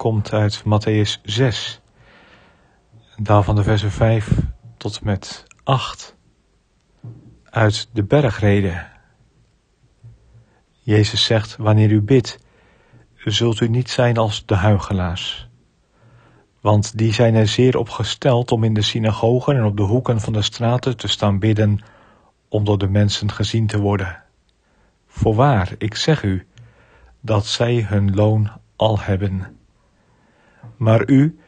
komt uit Matthäus 6. Daarvan de versen 5 tot met 8. Uit de bergreden. Jezus zegt, wanneer u bidt, zult u niet zijn als de huigelaars. Want die zijn er zeer op gesteld om in de synagogen en op de hoeken van de straten te staan bidden, om door de mensen gezien te worden. Voorwaar, ik zeg u, dat zij hun loon al hebben. Maar u,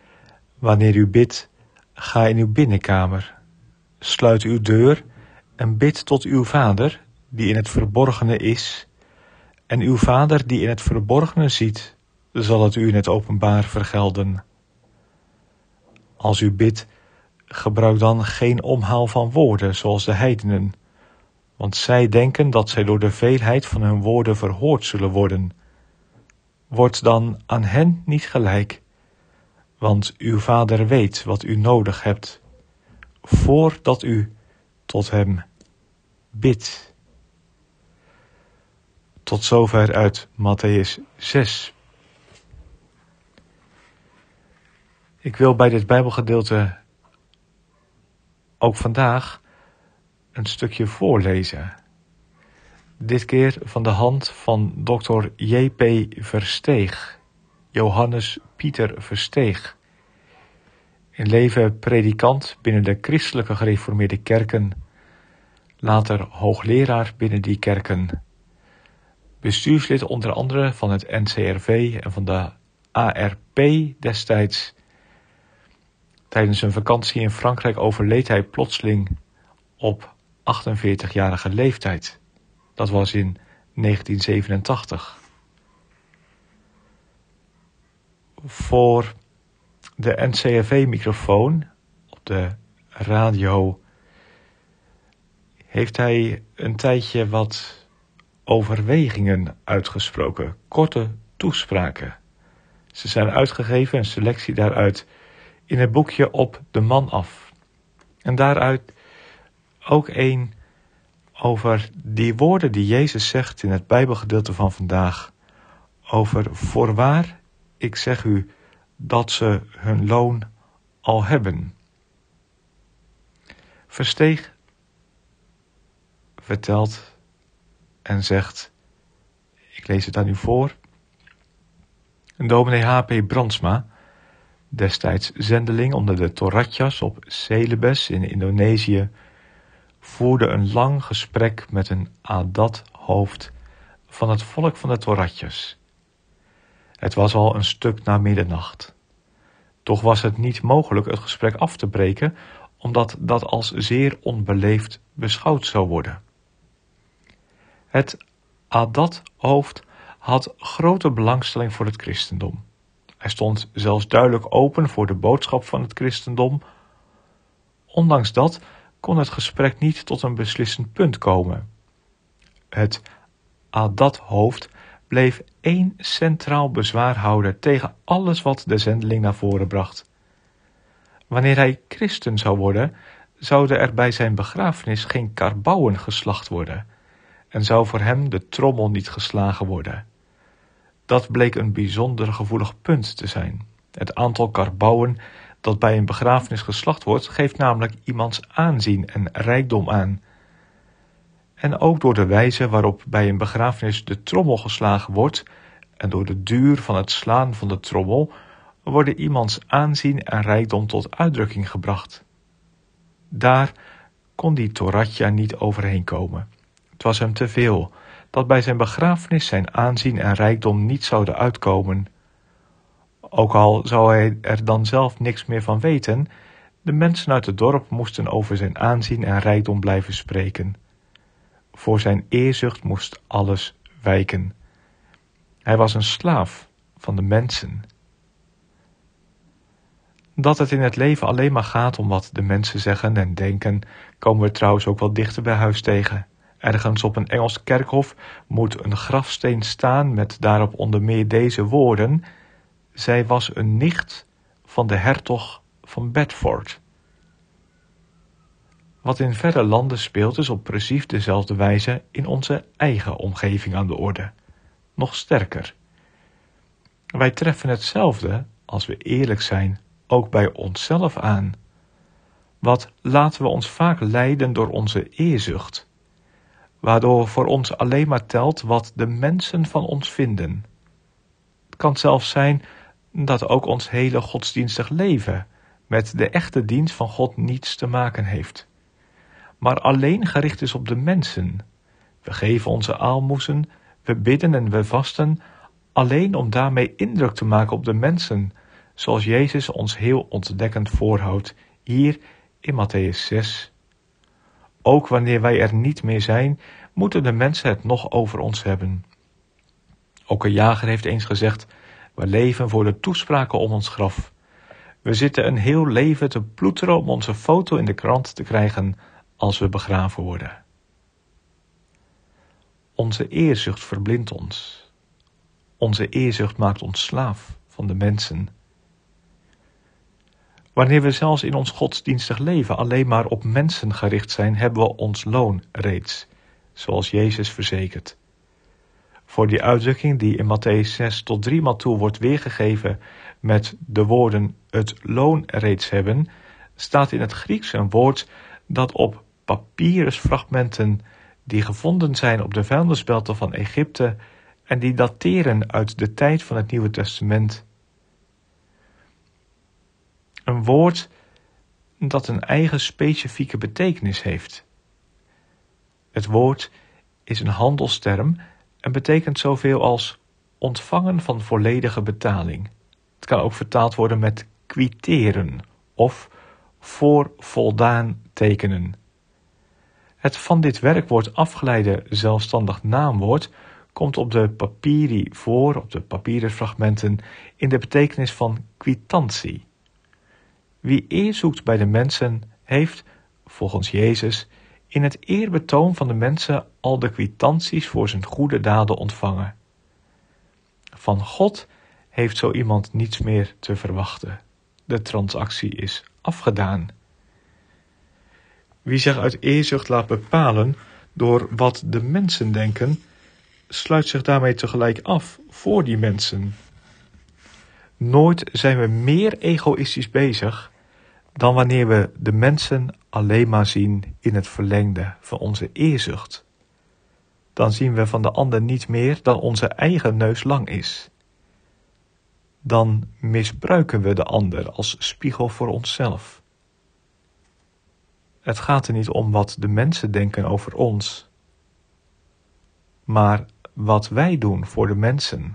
wanneer u bidt, ga in uw binnenkamer, sluit uw deur en bid tot uw vader, die in het verborgene is, en uw vader die in het verborgene ziet, zal het u in het openbaar vergelden. Als u bidt, gebruik dan geen omhaal van woorden zoals de heidenen, want zij denken dat zij door de veelheid van hun woorden verhoord zullen worden. Word dan aan hen niet gelijk, want uw vader weet wat u nodig hebt, voordat u tot hem bidt. Tot zover uit Matthäus 6. Ik wil bij dit Bijbelgedeelte ook vandaag een stukje voorlezen. Dit keer van de hand van Dr. J.P. Versteeg, Johannes Pieter Versteeg. In leven predikant binnen de christelijke gereformeerde kerken, later hoogleraar binnen die kerken. Bestuurslid onder andere van het NCRV en van de ARP destijds. Tijdens een vakantie in Frankrijk overleed hij plotseling op 48-jarige leeftijd. Dat was in 1987. Voor de NCRV-microfoon op de radio heeft hij een tijdje wat overwegingen uitgesproken, korte toespraken. Ze zijn uitgegeven, een selectie daaruit, in het boekje Op de Man af. En daaruit ook een over die woorden die Jezus zegt in het Bijbelgedeelte van vandaag. Over voorwaar, ik zeg u, dat ze hun loon al hebben. Versteeg vertelt en zegt, ik lees het aan u voor. Dominee H.P. Brandsma, destijds zendeling onder de Toratjas op Celebes in Indonesië, voerde een lang gesprek met een Adat-hoofd van het volk van de Toratjes. Het was al een stuk na middernacht. Toch was het niet mogelijk het gesprek af te breken, omdat dat als zeer onbeleefd beschouwd zou worden. Het Adat-hoofd had grote belangstelling voor het christendom. Hij stond zelfs duidelijk open voor de boodschap van het christendom. Ondanks dat kon het gesprek niet tot een beslissend punt komen. Het Adat-hoofd bleef één centraal bezwaar houden tegen alles wat de zendeling naar voren bracht. Wanneer hij christen zou worden, zouden er bij zijn begrafenis geen karbouwen geslacht worden en zou voor hem de trommel niet geslagen worden. Dat bleek een bijzonder gevoelig punt te zijn. Het aantal karbouwen dat bij een begrafenis geslacht wordt, geeft namelijk iemands aanzien en rijkdom aan. En ook door de wijze waarop bij een begrafenis de trommel geslagen wordt en door de duur van het slaan van de trommel worden iemands aanzien en rijkdom tot uitdrukking gebracht. Daar kon die Toratja niet overheen komen. Het was hem te veel dat bij zijn begrafenis zijn aanzien en rijkdom niet zouden uitkomen. Ook al zou hij er dan zelf niks meer van weten, de mensen uit het dorp moesten over zijn aanzien en rijkdom blijven spreken. Voor zijn eerzucht moest alles wijken. Hij was een slaaf van de mensen. Dat het in het leven alleen maar gaat om wat de mensen zeggen en denken, komen we trouwens ook wel dichter bij huis tegen. Ergens op een Engels kerkhof moet een grafsteen staan met daarop onder meer deze woorden: Zij was een nicht van de hertog van Bedford. Wat in verre landen speelt is op precies dezelfde wijze in onze eigen omgeving aan de orde. Nog sterker. Wij treffen hetzelfde, als we eerlijk zijn, ook bij onszelf aan. Wat laten we ons vaak leiden door onze eerzucht, waardoor voor ons alleen maar telt wat de mensen van ons vinden. Het kan zelfs zijn dat ook ons hele godsdienstig leven met de echte dienst van God niets te maken heeft, maar alleen gericht is op de mensen. We geven onze aalmoezen, we bidden en we vasten alleen om daarmee indruk te maken op de mensen, zoals Jezus ons heel ontdekkend voorhoudt hier in Matthäus 6. Ook wanneer wij er niet meer zijn, moeten de mensen het nog over ons hebben. Ook een jager heeft eens gezegd: We leven voor de toespraken om ons graf. We zitten een heel leven te ploeteren om onze foto in de krant te krijgen als we begraven worden. Onze eerzucht verblindt ons. Onze eerzucht maakt ons slaaf van de mensen. Wanneer we zelfs in ons godsdienstig leven alleen maar op mensen gericht zijn, hebben we ons loon reeds, zoals Jezus verzekert. Voor die uitdrukking die in Matthäus 6 tot driemaal toe wordt weergegeven met de woorden het loon reeds hebben, staat in het Grieks een woord dat op papyrusfragmenten die gevonden zijn op de vuilnisbelten van Egypte en die dateren uit de tijd van het Nieuwe Testament. Een woord dat een eigen specifieke betekenis heeft. Het woord is een handelsterm en betekent zoveel als ontvangen van volledige betaling. Het kan ook vertaald worden met kwitteren of voor voldaan tekenen. Het van dit werkwoord afgeleide zelfstandig naamwoord komt op de papiri voor, op de papieren fragmenten, in de betekenis van kwitantie. Wie eer zoekt bij de mensen, heeft, volgens Jezus, in het eerbetoon van de mensen al de kwitanties voor zijn goede daden ontvangen. Van God heeft zo iemand niets meer te verwachten. De transactie is afgedaan. Wie zich uit eerzucht laat bepalen door wat de mensen denken, sluit zich daarmee tegelijk af voor die mensen. Nooit zijn we meer egoïstisch bezig dan wanneer we de mensen alleen maar zien in het verlengde van onze eerzucht. Dan zien we van de ander niet meer dan onze eigen neus lang is. Dan misbruiken we de ander als spiegel voor onszelf. Het gaat er niet om wat de mensen denken over ons, maar wat wij doen voor de mensen.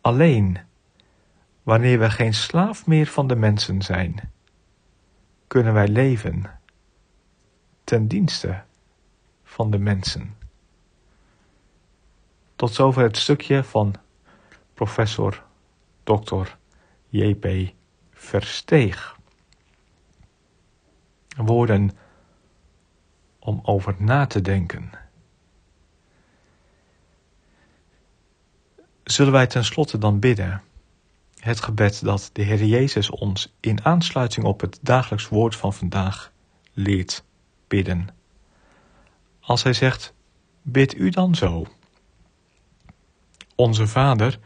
Alleen wanneer we geen slaaf meer van de mensen zijn, kunnen wij leven ten dienste van de mensen. Tot zover het stukje van professor Dr. J.P. Versteeg. Woorden om over na te denken. Zullen wij tenslotte dan bidden? Het gebed dat de Heer Jezus ons in aansluiting op het dagelijks woord van vandaag leert bidden. Als hij zegt: Bid u dan zo. Onze Vader,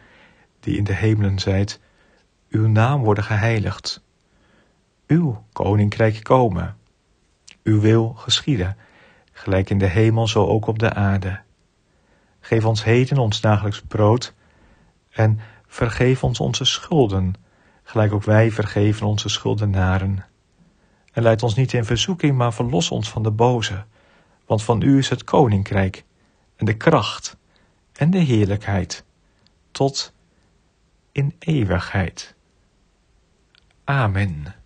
die in de hemelen zijt, uw naam worden geheiligd. Uw koninkrijk komen. Uw wil geschieden, gelijk in de hemel zo ook op de aarde. Geef ons heden ons dagelijks brood en vergeef ons onze schulden, gelijk ook wij vergeven onze schuldenaren. En leid ons niet in verzoeking, maar verlos ons van de boze, want van u is het koninkrijk en de kracht en de heerlijkheid tot in eeuwigheid. Amen.